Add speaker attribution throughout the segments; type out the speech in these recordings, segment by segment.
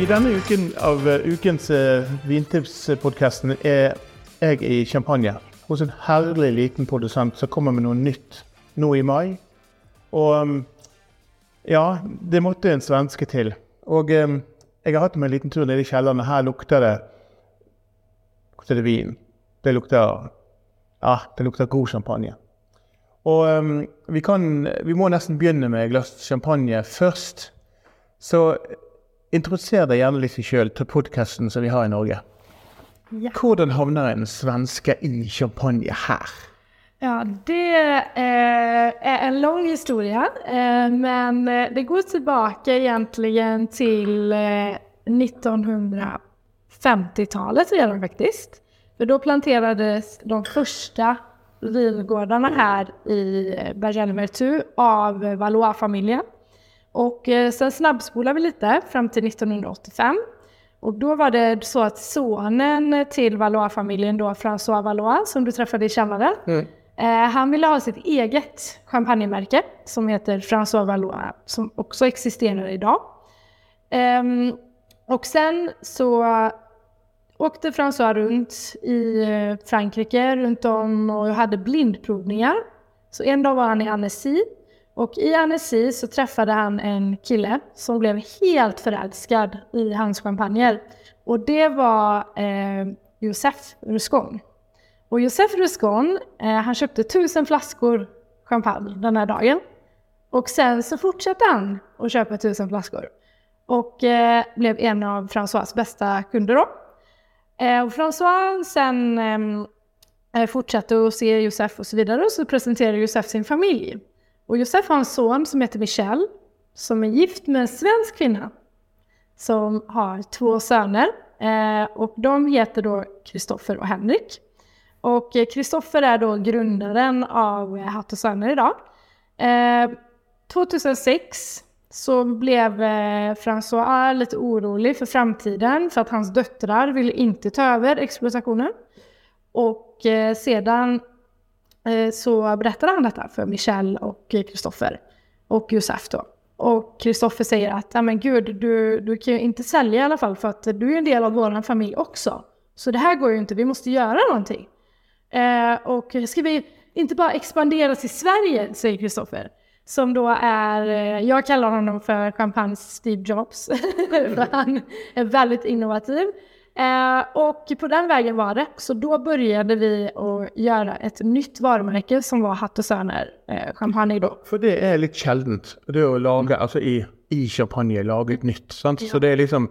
Speaker 1: I denne uken av eh, ukens eh, uh, vintipspodkasten eh, er jeg i Champagne hos en herlig liten produsent som kommer med noe nytt nå i mai. Og um, ja, det måtte en svenske til. Og um, jeg har hatt meg en liten tur nede i kjelleren, og her lukter det lukter det vin. Det lukter ja, det lukter god champagne. Og um, vi, kan, vi må nesten begynne med et glass champagne først. Så Introduser deg gjerne litt sjøl til podkasten som vi har i Norge. Ja. Hvordan havner en svenske i champagne her?
Speaker 2: Ja, det är en lång historia, men det går tillbaka egentligen till 1950-talet redan faktiskt. För då planterades de första vingårdarna här i Bergen av Valois-familjen. Och eh, sen snabbspolar vi lite fram till 1985. Och då var det så att sonen till Valois-familjen, då François Valois, som du träffade i källaren, mm. eh, han ville ha sitt eget champagnemärke som heter François Valois, som också existerar idag. Eh, och sen så åkte François runt i eh, Frankrike, runt om och hade blindprovningar. Så en dag var han i Annecy och i Annecy så träffade han en kille som blev helt förälskad i hans champagner. Och det var eh, Josef Ruscon. Och Josef Ruscon, eh, han köpte tusen flaskor champagne den här dagen. Och sen så fortsatte han att köpa tusen flaskor. Och eh, blev en av François bästa kunder då. Eh, och François sen eh, fortsatte att se Josef och så vidare och så presenterade Josef sin familj. Och Josef har en son som heter Michel, som är gift med en svensk kvinna som har två söner. Eh, och de heter då Kristoffer och Henrik. Och eh, Kristoffer är då grundaren av eh, Hatt och Söner idag. 2006 så blev eh, François lite orolig för framtiden för att hans döttrar ville inte ta över exploatationen. Och eh, sedan Eh, så berättade han detta för Michelle och Kristoffer och Josef då. Och Kristoffer säger att, ja men gud, du, du kan ju inte sälja i alla fall för att du är en del av vår familj också. Så det här går ju inte, vi måste göra någonting. Eh, och ska vi inte bara expandera till Sverige, säger Kristoffer. Som då är, eh, jag kallar honom för champagnes Steve Jobs. för han är väldigt innovativ. Eh, och på den vägen var det. Så då började vi att göra ett nytt varumärke som var Hatt och Söner eh, champagne då.
Speaker 1: För det är lite sjeldent, det att laga, alltså i, i champagne, laga ett nytt. Sant? Ja. Så det är liksom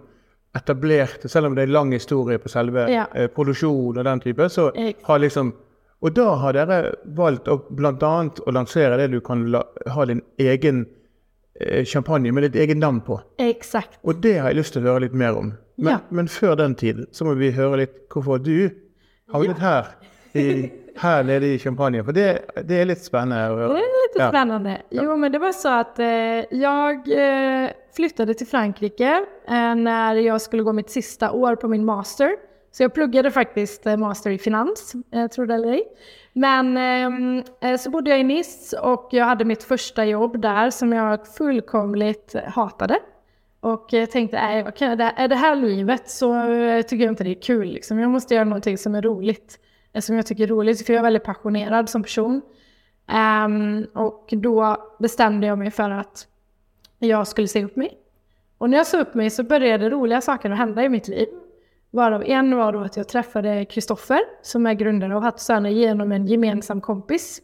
Speaker 1: etablert, även om det är lång historia på själva ja. eh, produktion och den typen, så har liksom och då har dere valt att bland annat att lansera det du kan ha din egen champagne med ditt eget namn på.
Speaker 2: Exakt.
Speaker 1: Och det har jag lust att höra lite mer om. Men, ja. men för den tid så måste vi höra lite varför du har varit här, i, här nere i Champagne. För det, det är lite spännande.
Speaker 2: Det är lite ja. spännande. Jo, men det var så att eh, jag eh, flyttade till Frankrike eh, när jag skulle gå mitt sista år på min master. Så jag pluggade faktiskt eh, master i finans, eh, tror det eller ej. Men ehm, eh, så bodde jag i Nice och jag hade mitt första jobb där som jag fullkomligt hatade. Och jag tänkte, nej, okay, är det här livet så eh, tycker jag inte det är kul. Liksom. Jag måste göra någonting som är roligt. Eh, som jag tycker är roligt, för jag är väldigt passionerad som person. Um, och då bestämde jag mig för att jag skulle se upp mig. Och när jag såg upp mig så började roliga saker att hända i mitt liv. Varav en var då att jag träffade Kristoffer som är grundare av Hatt genom en gemensam kompis.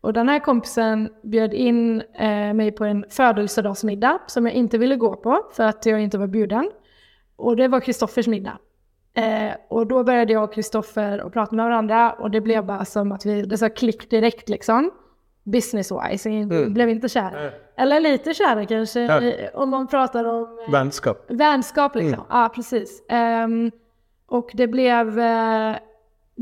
Speaker 2: Och den här kompisen bjöd in eh, mig på en födelsedagsmiddag som jag inte ville gå på för att jag inte var bjuden. Och det var Kristoffers middag. Eh, och då började jag och Kristoffer att prata med varandra och det blev bara som att vi, det sa klick direkt liksom. Business-wise, jag
Speaker 1: Mm.
Speaker 2: blev inte kär. Eller lite kära kanske, eh, om man pratar om eh,
Speaker 1: Vänskap.
Speaker 2: Vänskap liksom.
Speaker 1: Mm.
Speaker 2: Ja, precis. Ehm, och det blev eh,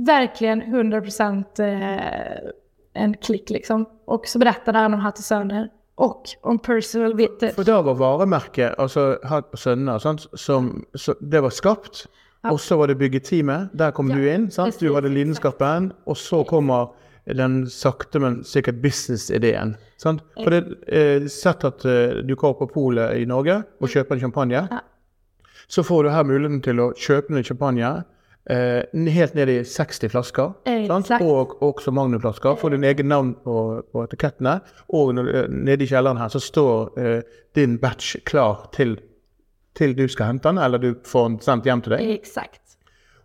Speaker 2: verkligen 100% eh, en klick liksom. Och så berättade han om Hatte Söner och om personal vintage.
Speaker 1: For da var varemerket, altså Hatt på Sønner, sant, som så Det var skapt. Og så var det byggeteamet. Der kom
Speaker 2: Ja,
Speaker 1: du inn. sant? Du hadde lidenskapen. Og så kommer den sakte, men sikkert businessideen. sant? For det eh, Sett at eh, du går på polet i Norge og kjøper en champagne.
Speaker 2: Ja.
Speaker 1: Så får du her muligheten til å kjøpe en champagne eh, helt ned i 60 flasker. Og også magnumflasker. Får din egen navn på, på etikettene. Og du- nede i kjelleren her så står eh, din batch klar til, til du skal hente den, eller du får den sendt hjem til deg.
Speaker 2: Exakt.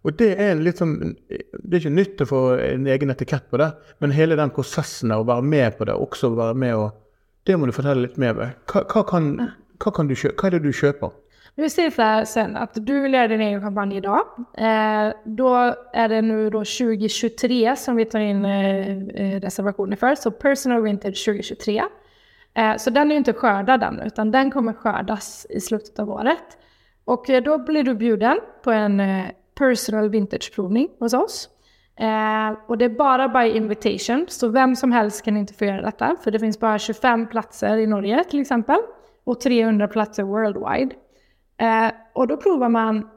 Speaker 1: Og det er litt sånn Det er ikke nytt å få en egen etikett på det, men hele den prosessen av å være med på det, også være med og Det må du fortelle litt mer om. Hva, hva, kan, hva, hva er det du kjøper?
Speaker 2: Vi säger så här sen att du vill göra din egen kampanj idag. Eh, då är det nu då 2023 som vi tar in eh, eh, reservationer för. Så Personal Vintage 2023. Eh, så den är ju inte skördad än utan den kommer skördas i slutet av året. Och eh, då blir du bjuden på en eh, Personal Vintage-provning hos oss. Eh, och det är bara by invitation, så vem som helst kan inte få göra detta. För det finns bara 25 platser i Norge till exempel. Och 300 platser worldwide. Eh, och då provar man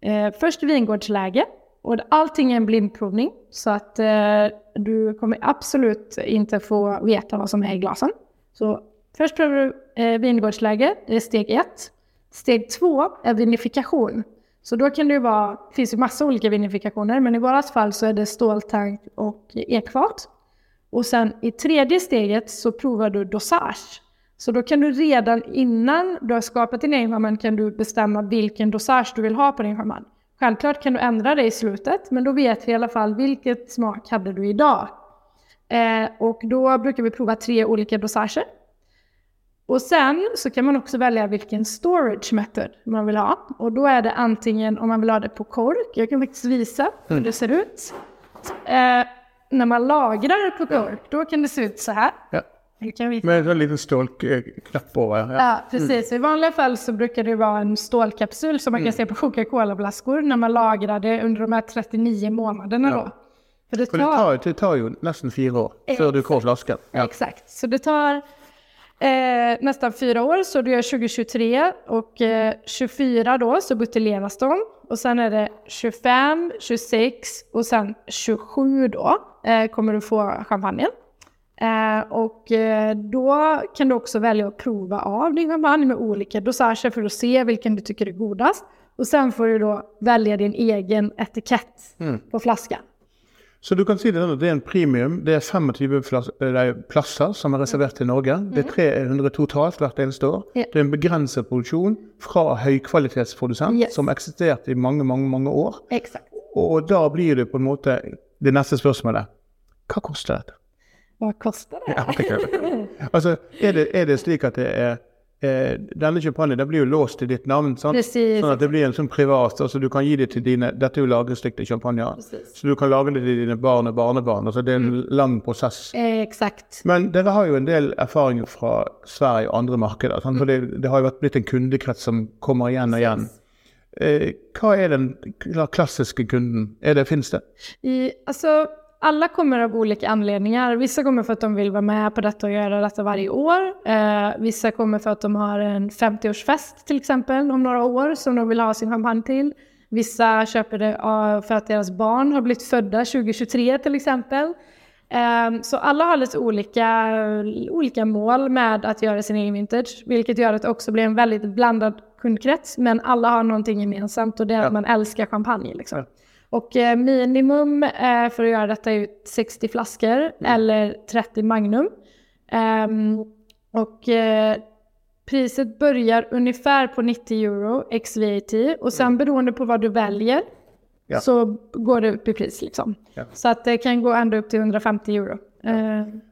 Speaker 2: eh, först vingårdsläge. Och allting är en blindprovning. Så att eh, du kommer absolut inte få veta vad som är i glasen. Så först provar du eh, vingårdsläge, det är steg ett. Steg två är vinifikation. Så då kan det ju vara, det finns ju massa olika vinifikationer, men i vårat fall så är det ståltank och ekfat. Och sen i tredje steget så provar du dosage. Så då kan du redan innan du har skapat din egen schaman kan du bestämma vilken dosage du vill ha på din schaman. Självklart kan du ändra det i slutet, men då vet vi i alla fall vilket smak hade du idag. Eh, och då brukar vi prova tre olika dosager. Och sen så kan man också välja vilken storage method man vill ha. Och då är det antingen om man vill ha det på kork, jag kan faktiskt visa hur det ser ut. Eh, när man lagrar på kork, då kan det se ut så här.
Speaker 1: Ja. Med en liten stålknapp over. Ja.
Speaker 2: Ja, precis. I vanliga fall så brukar det vara en stålkapsyl som man kan se på Coca-Cola-flaskor när man lagrar det under de här 39 månaderna då. För det
Speaker 1: For det tar, det tar jo nesten fire år før du får flasken. Ja.
Speaker 2: Exakt, så det tar eh, nästan fyra år, så du gör 2023 och eh, 24 då så buteljeras de. Och sen är det 25, 26 och sen 27 då eh, kommer du få champagnen. Eh, och eh, då kan du också välja att prova av din champagne med olika dosager för att se vilken du tycker är godast. Och sen får du då välja din egen etikett på flaskan.
Speaker 1: Så du kan si det sånn at det er en premium. Det er 25 flas- eh, nei, plasser som er reservert til Norge. Det er 300 totalt hvert eneste år. Det er en begrenset produksjon fra høykvalitetsprodusent
Speaker 2: Yes.
Speaker 1: som har eksistert i mange, mange, mange år.
Speaker 2: Exakt.
Speaker 1: Og da blir det på en måte det neste spørsmålet. Hva koster dette?
Speaker 2: Vad kostar det?
Speaker 1: Ja, det altså, er det, er det slik at det er eh, Denne champagnen den blir jo låst til ditt navn, sant?
Speaker 2: Precis.
Speaker 1: sånn at det blir en sånn privat altså Du kan gi det til dine Dette er jo lagringsdyktig champagne.
Speaker 2: Precis.
Speaker 1: Så du kan lage det til dine barn og barnebarn. altså Det er en lang prosess.
Speaker 2: Eh, Exakt.
Speaker 1: Men dere har jo en del erfaringer fra Sverige og andre markeder. Sant? For det, det har jo vært blitt en kundekrets som kommer igjen og igjen. Eh, hva er den kla- klassiske kunden? Er det, Fins det?
Speaker 2: I, alltså, alla kommer av olika anledningar. Vissa kommer för att de vill vara med på detta och göra detta varje år. Eh, vissa kommer för att de har en 50-årsfest till exempel om några år som de vill ha sin champagne till. Vissa köper det för att deras barn har blivit födda 2023 till exempel. Eh, Så alla har lite olika, olika mål med att göra sin egen vintage, vilket gör att det också blir en väldigt blandad kundkrets, men alla har någonting gemensamt och det är att man älskar champagne. Liksom. Och eh, minimum eh, för att göra detta är ju 60 flaskor eller 30 Magnum. Ehm, och eh, priset börjar ungefär på 90 euro ex VAT och sen beroende på vad du väljer
Speaker 1: Ja.
Speaker 2: så går det upp i pris liksom.
Speaker 1: Ja.
Speaker 2: Så att det kan gå ända upp till 150 euro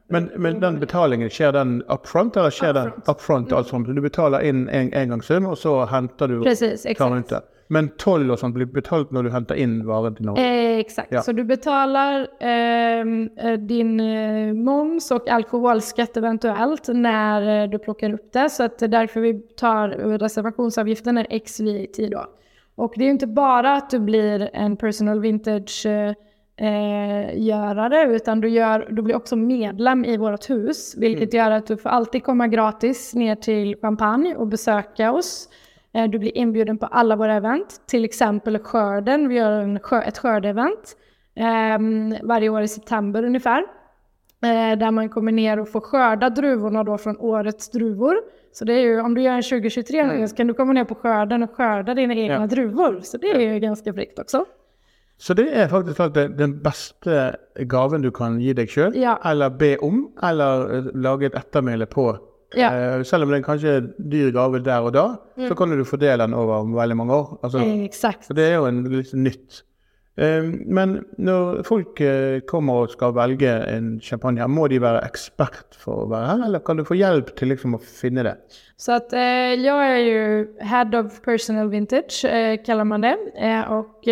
Speaker 1: Men, men den betalingen, skjer den upfront, eller skjer den
Speaker 2: Upfront.
Speaker 1: upfront? Altså du betaler inn en engangssum, og så henter du
Speaker 2: Precis, exakt.
Speaker 1: Men toll og sånt blir betalt når du henter inn varen til Norge?
Speaker 2: Eh, exakt,
Speaker 1: Ja.
Speaker 2: så du betalar ehm, eh, din eh, moms och alkoholskatt eventuellt när eh, du plockar upp det. Så att det är därför vi tar reservationsavgiften är XVT då. Och det är ju inte bara att du blir en personal vintage eh, eh, görare utan du, gör, du blir också medlem i vårt hus. Vilket gör att du får alltid komma gratis ner till Champagne och besöka oss. Eh, Du blir inbjuden på alla våra event, till exempel skörden. Vi gör en skör, ett skördeevent eh, varje år i september ungefär. Eh, där man kommer ner och får skörda druvorna då från årets druvor. Så det är ju, om du gör en 2023 mm. så kan du komma ner på skörden och skörda dina egna
Speaker 1: Ja.
Speaker 2: druvor. Så det är ju ganska fräckt också.
Speaker 1: Så det er faktisk at det- den beste gaven du kan gi deg sjøl,
Speaker 2: Ja.
Speaker 1: eller be om, eller eh, lage et ettermæle på.
Speaker 2: Ja.
Speaker 1: Eh, selv om det er kanskje en dyr gave der og da, så kan du fordele den over veldig mange år. Altså,
Speaker 2: Eh, exakt.
Speaker 1: Så det er jo en litt nytt. Eh, Men når folk eh, kommer og skal velge en champagne, her, må de være ekspert for å være her, eller kan du få hjelp til liksom å finne det?
Speaker 2: Så att jag är ju Head of Personal Vintage, kallar man det. Och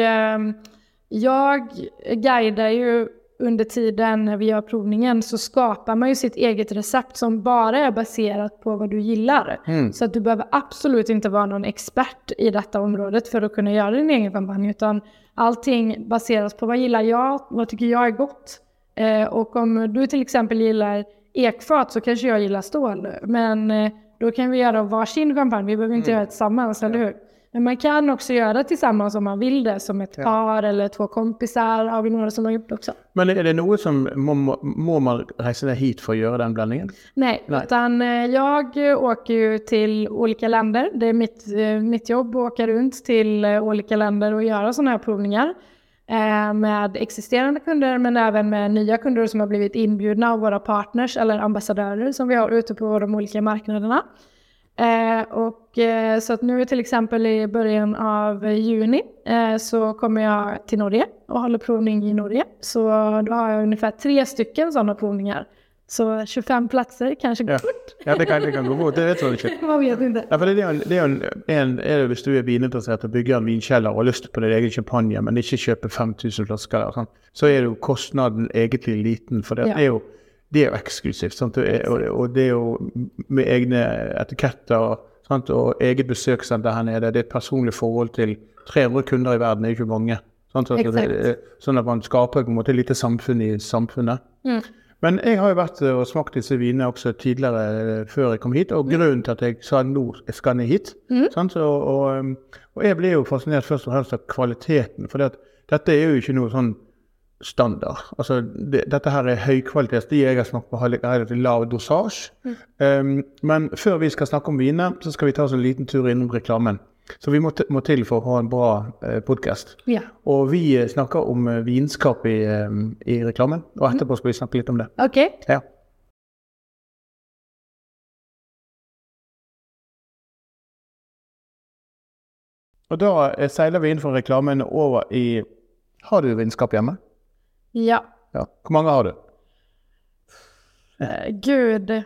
Speaker 2: jag guidar ju under tiden när vi gör provningen så skapar man ju sitt eget recept som bara är baserat på vad du gillar. Så att du behöver absolut inte vara någon expert i detta området för att kunna göra din egen kampanj utan allting baseras på vad gillar jag, vad tycker jag är gott. Eh, och om du till exempel gillar ekfat så kanske jag gillar stål. Men eh, då kan vi göra varsin champagne, vi behöver inte göra det tillsammans, eller hur? Men man kan också göra det tillsammans om man vill det, som ett par eller två kompisar har vi några som har gjort också.
Speaker 1: Men er det noe som må, man ned hit for å gjøre den blandingen?
Speaker 2: Nej,
Speaker 1: Nej.
Speaker 2: utan eh, jag åker ju till olika länder. Det är mitt, eh, mitt jobb att åka runt till eh, olika länder och göra sådana här provningar. Med existerande kunder men även med nya kunder som har blivit inbjudna av våra partners eller ambassadörer som vi har ute på de olika marknaderna. Eh, och, eh, så att nu till exempel i början av juni eh, så kommer jag till Norge och håller provning i Norge. Så då har jag ungefär tre stycken sådana provningar. Så 25 platser kanske går
Speaker 1: Ja.
Speaker 2: fort.
Speaker 1: Ja, det kan, det kan gå fort. Det vet man ikke.
Speaker 2: Man vet inte.
Speaker 1: Ja, for det er en, det er en, en, er det hvis du er vininteressert og bygger en vinkjeller og har lyst på din egen champagne, men ikke kjøper 5000 flasker, eller sånn, så er jo kostnaden egentlig liten. For det,
Speaker 2: Ja.
Speaker 1: er, jo, det jo eksklusivt. Sant? Og, og, og det jo med egne etiketter sant? og eget besøkssenter her nede. Det er et personlig forhold til 300 kunder i verden, det er jo ikke mange. Sant? Så, det, sånn at man skaper på en måte et lite samfunn i samfunnet. Men jeg har jo vært eh, og smakt disse vinene også tidligere eh, før jeg kom hit. Og grunnen til at jeg sa nå skal ned hit sant? Så, og, um, og jeg ble jo fascinert først og fremst av kvaliteten. For dette er jo ikke noe sånn standard. Altså, det, dette her er høykvalitets. De jeg har smakt på, litt lav dosasje. Um, men før vi skal snakke om viner, så skal vi ta oss en liten tur innom reklamen. Så vi må, må til for å ha en bra eh, podkast.
Speaker 2: Ja.
Speaker 1: Og vi eh, snakker om eh, vinskap i, eh, i reklamen, og etterpå skal vi snakke litt om det.
Speaker 2: Okej.
Speaker 1: Ja. Og da eh, seiler vi inn fra reklamen over i Har du vinskap hjemme?
Speaker 2: Ja.
Speaker 1: Ja. Hvor mange har du?
Speaker 2: Eh, Gud.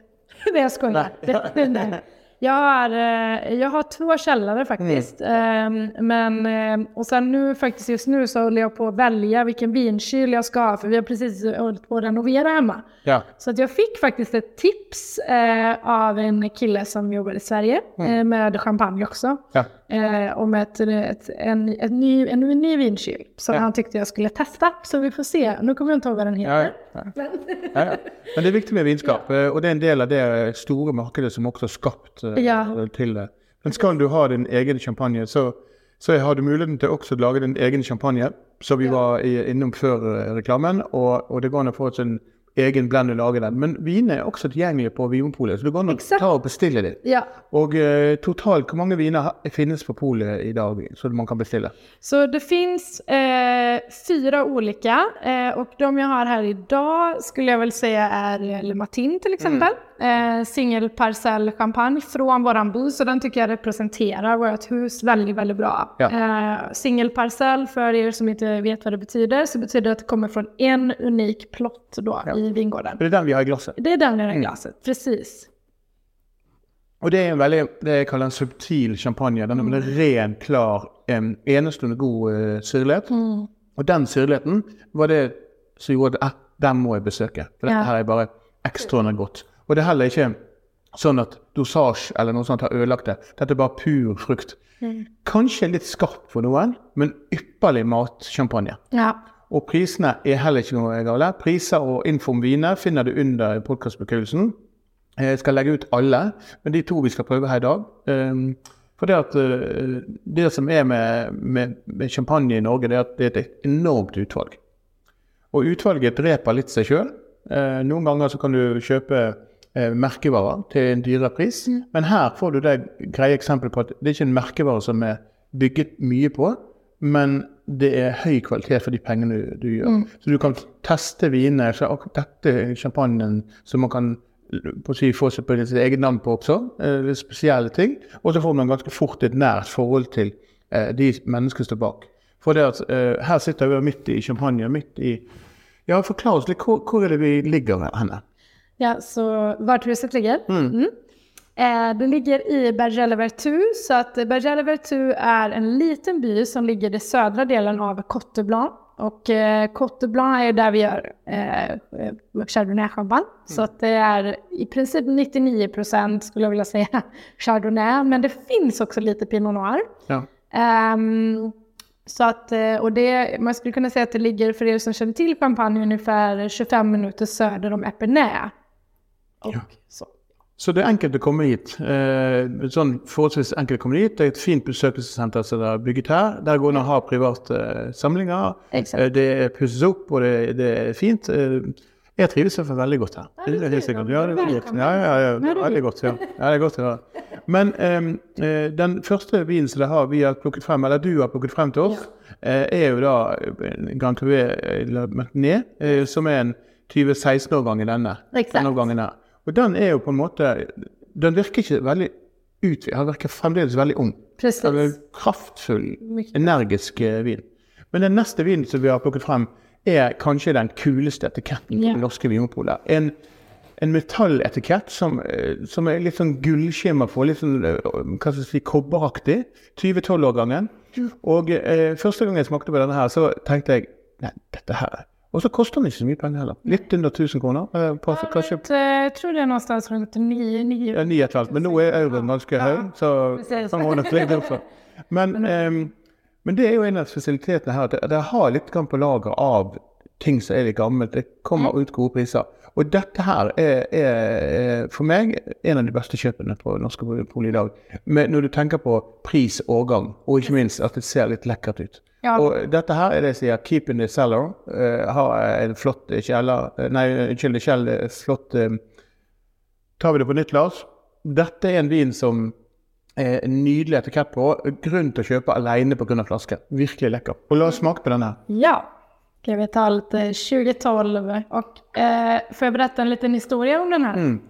Speaker 2: Det jag skojar. Nej. Jag har, eh, jag har två källare faktiskt. Ehm, Men, eh, och sen nu faktiskt just nu så håller jag på att välja vilken vinkyl jag ska ha för vi har precis hållit på att renovera hemma.
Speaker 1: Ja.
Speaker 2: Så att jag fick faktiskt ett tips av en kille som jobbar i Sverige eh, med champagne också.
Speaker 1: Ja.
Speaker 2: Eh, om ett, ett, en, ett ny, en ny vinkyl som
Speaker 1: Ja.
Speaker 2: han tyckte jag skulle testa. Så vi får se. Nu kommer jag inte ihåg vad den heter.
Speaker 1: ja.
Speaker 2: Men.
Speaker 1: Men det er viktig med vinskap, eh, og det er en del av det store markedet som er skapt eh,
Speaker 2: Ja.
Speaker 1: til det. Men skal du ha din egen champagne, så, så har du muligheten til også å lage din egen champagne, som vi var innom før eh, reklamen, og, og det går an å få en egen lage den. Men vinene er også tilgjengelige på Vinmonopolet, så det går an å
Speaker 2: Exakt.
Speaker 1: ta og bestille dem.
Speaker 2: ja.
Speaker 1: Og eh, totalt, hvor mange viner finnes på polet i dag, så man kan bestille?
Speaker 2: Så det finns eh, fyra olika eh, och de jag har här idag skulle jag väl säga är Le Matin till exempel. Eh, Singelparcell champagne från våran by, så den tycker jag representerar vårt hus väldigt, väldigt bra.
Speaker 1: Ja.
Speaker 2: Eh, singelparcell, för er som inte vet vad det betyder, så betyder det att det kommer från en unik plott då i vingården.
Speaker 1: Det är den vi har i glasset.
Speaker 2: Det är den i det
Speaker 1: Mm.
Speaker 2: här glaset, precis.
Speaker 1: Og det er en veldig, det kaller en subtil champagne. Den er veldig ren, klar, en enestående god uh, syrlighet. Og den syrligheten var det som gjorde at eh, den må besøke. For dette
Speaker 2: Ja.
Speaker 1: her er bare ekstraordentlig godt. Og det er heller ikke sånn at dosasje eller noe sånt har ødelagt det. Dette er bare pur frukt. Kanskje litt skarp for noen, men ypperlig matsjampanje.
Speaker 2: Ja.
Speaker 1: Og prisene er heller ikke noe gale. Priser og info om viner finner du under podkastbeskrivelsen. Jeg skal legge ut alle, men de to vi skal prøve her i dag. Um, for det at uh, det som er med, med, med champagne i Norge, det er at det er et enormt utvalg. Og utvalget dreper litt seg sjøl. noen ganger så kan du kjøpe eh, merkevarer til en dyrere pris, men her får du det greie eksempelet på at det er ikke en merkevare som er bygget mye på, men det er høy kvalitet for de pengene du, du gjør. Så du kan teste vinene. Så dette champagnen som man kan på å si, få seg på sitt eget navn på også. Eh, spesielle ting. Og så får man ganske fort et nært forhold til eh, de menneskene som står bak. For det at eh, her sitter vi midt i champagne, midt i Ja, forklar oss litt. Hvor, hvor er det vi ligger henne?
Speaker 2: Ja, så vart ligger? Mm. Eh, det ligger i Bergelle-Vertu, så att Bergelle-Vertu är en liten by som ligger i södra delen av Cote Blanc. Och eh, Cote Blanc är där vi gör eh, eh, Chardonnay-champagne. Så att det är i princip 99 procent skulle jag vilja säga Chardonnay, men det finns också lite Pinot Noir.
Speaker 1: Ja.
Speaker 2: Ehm, så att, eh, och det, man skulle kunna säga att det ligger, för er som känner till champagne, ungefär 25 minuter söder om Epernay. Och
Speaker 1: Ja.
Speaker 2: så.
Speaker 1: Så det er enkelt å komme hit. Eh, sånn forholdsvis enkelt å komme hit. Det er et fint besøkelsessenter som er bygget her. Der går det an å ha private eh, samlinger.
Speaker 2: Exakt.
Speaker 1: Eh, det pusses opp, og det, det er fint. Eh, i hvert fall veldig godt her. Det er helt. Ja, det veldig godt. Ja, ja, ja,
Speaker 2: Ja, det
Speaker 1: veldig godt. Ja. ja, det godt å høre. Men eh, eh, den første vinen som det har, vi har plukket frem, eller du har plukket frem til oss, eh, er jo da eh, Grand Cuvée eh, Martinet, eh, som er en 2016-årgang i denne.
Speaker 2: Exakt.
Speaker 1: her. Og den er jo på en måte Den virker ikke veldig utvidet. Den virker fremdeles veldig ung.
Speaker 2: Precis.
Speaker 1: Den kraftfull,
Speaker 2: Mycket.
Speaker 1: energisk eh, vin. Men den neste vinen som vi har plukket frem, er kanskje den kuleste etiketten på det norske vinmonopolet. En, en metalletikett som, eh, som er litt sånn gullskimmer på, litt sånn eh, hva skal jeg si, kobberaktig. 2012-årgangen. Og eh, første gang jeg smakte på denne her, så tenkte jeg nei, dette her Og så koster den ikke så mye penger heller. Litt under 1000 kroner. Eh, på, kanskje
Speaker 2: Runt, eh, Jag tror det är någonstans runt 9, 9
Speaker 1: ja, ni et halvt, men nå er euroen ganske høy, så
Speaker 2: precis.
Speaker 1: kan man nok legge opp for. Men, ehm, men det er jo en av spesialitetene her, at det, det har litt grann på lager av ting som er litt gammelt. Det kommer ut gode priser. Og dette her er, er, er for meg en av de beste kjøpene på norske pol i dag. Men når du tenker på pris, årgang, og ikke minst at det ser litt lekkert ut.
Speaker 2: Ja.
Speaker 1: Og dette her er det jeg sier 'keep in the cellar'. eh, har en flott eh, Nei, unnskyld, kjell, eh, flott eh, tar vi det på nytt, Lars. Dette er en vin som er en nydelig etikett på. Grunn til å kjøpe alene pga. flasken. Virkelig lekker. Og la oss smake på denne.
Speaker 2: Ja, ska vi ta lite 2012 och eh, får jag berätta en liten historia om den här?
Speaker 1: Mm.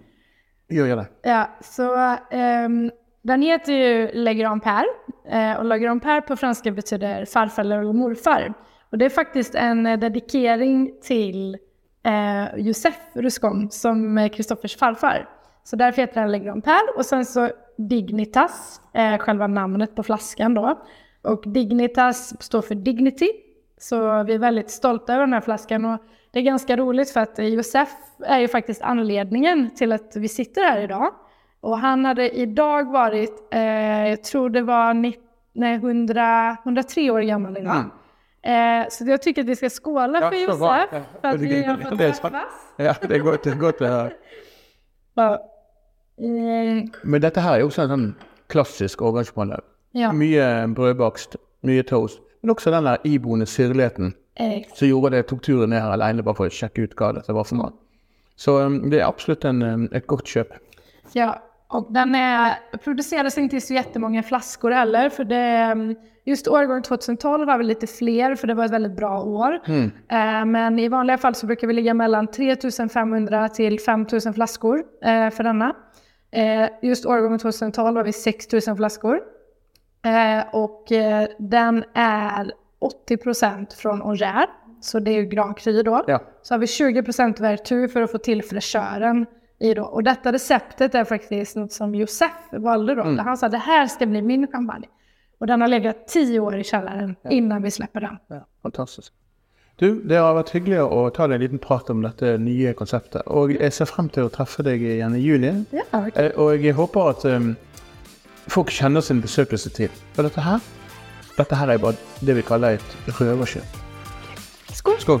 Speaker 1: Gjør jeg det?
Speaker 2: Ja, så ehm, den heter ju Le Grand Père eh, och Le Grand Père på franska betyder farfar eller morfar. Och det är faktiskt en eh, dedikering till eh, Josef Ruscon som är Kristoffers farfar. Så därför heter den Le Grand Père och sen så Dignitas, eh, själva namnet på flaskan då. Och Dignitas står för Dignity. Så vi är väldigt stolta över den här flaskan och det är ganska roligt för att Josef är ju faktiskt anledningen till att vi sitter här idag. Och han hade idag varit, eh, jag tror det var ni- nej, 100, 103 år gammal idag. Eh, så jag tycker att vi ska skåla
Speaker 1: Ja,
Speaker 2: för Josef
Speaker 1: bra. Ja,
Speaker 2: för att
Speaker 1: det-
Speaker 2: vi har
Speaker 1: det
Speaker 2: fått
Speaker 1: är
Speaker 2: träffas.
Speaker 1: Ja, det er godt, det er godt å høre.
Speaker 2: Ja. Eh,
Speaker 1: Men dette her er jo også en sånn klassisk årgangsmåned.
Speaker 2: ja.
Speaker 1: Mye brødbakst, mye toast. Men også den der iboende syrligheten
Speaker 2: Eh,
Speaker 1: som gjorde det tok turen ned her alene bare for å sjekke ut hva dette var for noe. Så um, det er absolutt en, um, et godt kjøp.
Speaker 2: Ja, Och den är, produceras inte i så jättemånga flaskor heller, för det, just årgång 2012 har vi lite fler, för det var ett väldigt bra år. Mm. Eh, men i vanliga fall så brukar vi ligga mellan 3500 till 5000 flaskor eh, för denna. Eh, just årgången 2012 har vi 6000 flaskor. Och den är 80% från Auger, så det är ju Grand Cru då. Ja. Så har vi 20% Vertu för att få till fräschören i då. Och detta receptet är faktiskt något som Josef valde då. Mm. Han sa det här ska bli min champagne. Och den har legat tio år i källaren ja. innan vi släpper den.
Speaker 1: Ja, fantastiskt. Du, det har varit hyggelig att ta en liten prat om detta nya konceptet. Och jag ser fram till att träffa dig igen i juni.
Speaker 2: Ja, okay.
Speaker 1: Och jag hoppas att um, folk känner sin besökelsetid. För detta här, detta här är bara det vi kallar ett rövarköp.
Speaker 2: Skål!
Speaker 1: Skål!